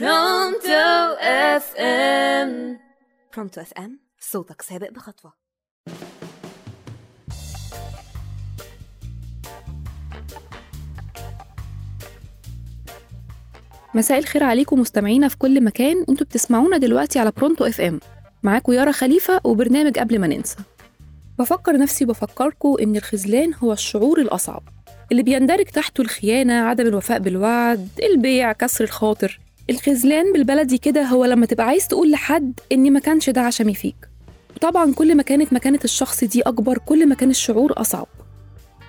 Pronto FM Pronto FM صوتك سابق بخطوة. مساء الخير عليكم مستمعينا في كل مكان. أنتوا بتسمعونا دلوقتي على Pronto FM معاكم يارا خليفة وبرنامج قبل ما ننسى. بفكر نفسي بفكركم إن الخذلان هو الشعور الأصعب اللي بيندرج تحته الخيانة عدم الوفاء بالوعد البيع كسر الخاطر. الخذلان بالبلدي كده هو لما تبقى عايز تقول لحد إن ما كانش ده عشمي فيك وطبعا كل ما كانت مكانة الشخص دي أكبر كل ما كان الشعور أصعب.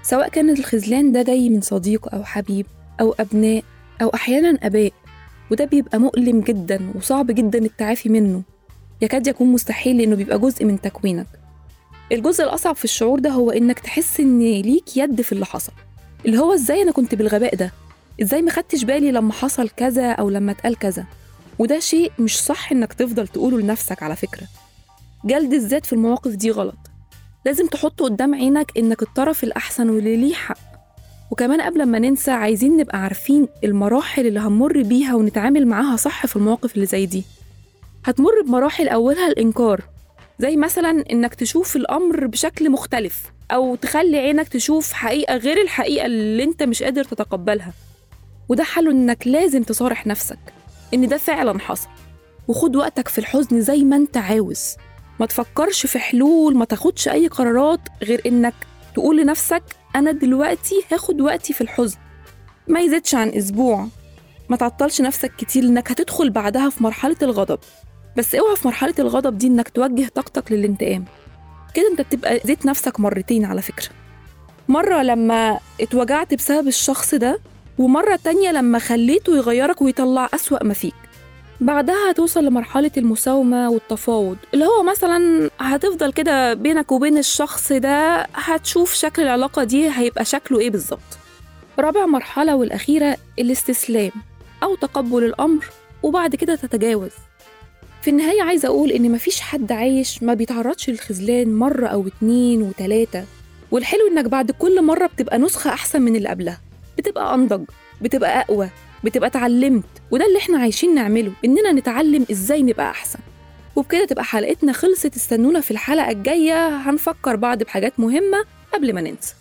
سواء كان الخذلان ده جاي من صديق أو حبيب أو أبناء أو أحيانا آباء وده بيبقى مؤلم جدا وصعب جدا التعافي منه. يكاد يكون مستحيل لأنه بيبقى جزء من تكوينك. الجزء الأصعب في الشعور ده هو إنك تحس إن ليك يد في اللي حصل. اللي هو إزاي أنا كنت بالغباء ده؟ إزاي ما خدتش بالي لما حصل كذا أو لما اتقال كذا؟ وده شيء مش صح إنك تفضل تقوله لنفسك على فكرة. جلد الذات في المواقف دي غلط. لازم تحط قدام عينك إنك الطرف الأحسن واللي ليه حق. وكمان قبل ما ننسى عايزين نبقى عارفين المراحل اللي هنمر بيها ونتعامل معاها صح في المواقف اللي زي دي. هتمر بمراحل أولها الإنكار. زي مثلا إنك تشوف الأمر بشكل مختلف أو تخلي عينك تشوف حقيقة غير الحقيقة اللي أنت مش قادر تتقبلها. وده حله إنك لازم تصارح نفسك إن ده فعلا حصل. وخد وقتك في الحزن زي ما أنت عاوز. ما تفكرش في حلول ما تاخدش أي قرارات غير إنك تقول لنفسك أنا دلوقتي هاخد وقتي في الحزن. ما يزيدش عن أسبوع. ما تعطلش نفسك كتير إنك هتدخل بعدها في مرحلة الغضب. بس اوعى في مرحلة الغضب دي إنك توجه طاقتك للانتقام. كده أنت بتبقى زيت نفسك مرتين على فكرة. مرة لما اتوجعت بسبب الشخص ده ومرة تانية لما خليته يغيرك ويطلع أسوأ ما فيك. بعدها هتوصل لمرحلة المساومة والتفاوض اللي هو مثلا هتفضل كده بينك وبين الشخص ده هتشوف شكل العلاقة دي هيبقى شكله إيه بالظبط. رابع مرحلة والأخيرة الاستسلام أو تقبل الأمر وبعد كده تتجاوز. في النهاية عايزة أقول إن مفيش حد عايش ما بيتعرضش للخذلان مرة أو اتنين وتلاتة والحلو إنك بعد كل مرة بتبقى نسخة أحسن من اللي قبلها. بتبقى أنضج بتبقى أقوى بتبقى اتعلمت وده اللي إحنا عايشين نعمله إننا نتعلم إزاي نبقى أحسن. وبكده تبقى حلقتنا خلصت استنونا في الحلقة الجاية هنفكر بعض بحاجات مهمة قبل ما ننسى.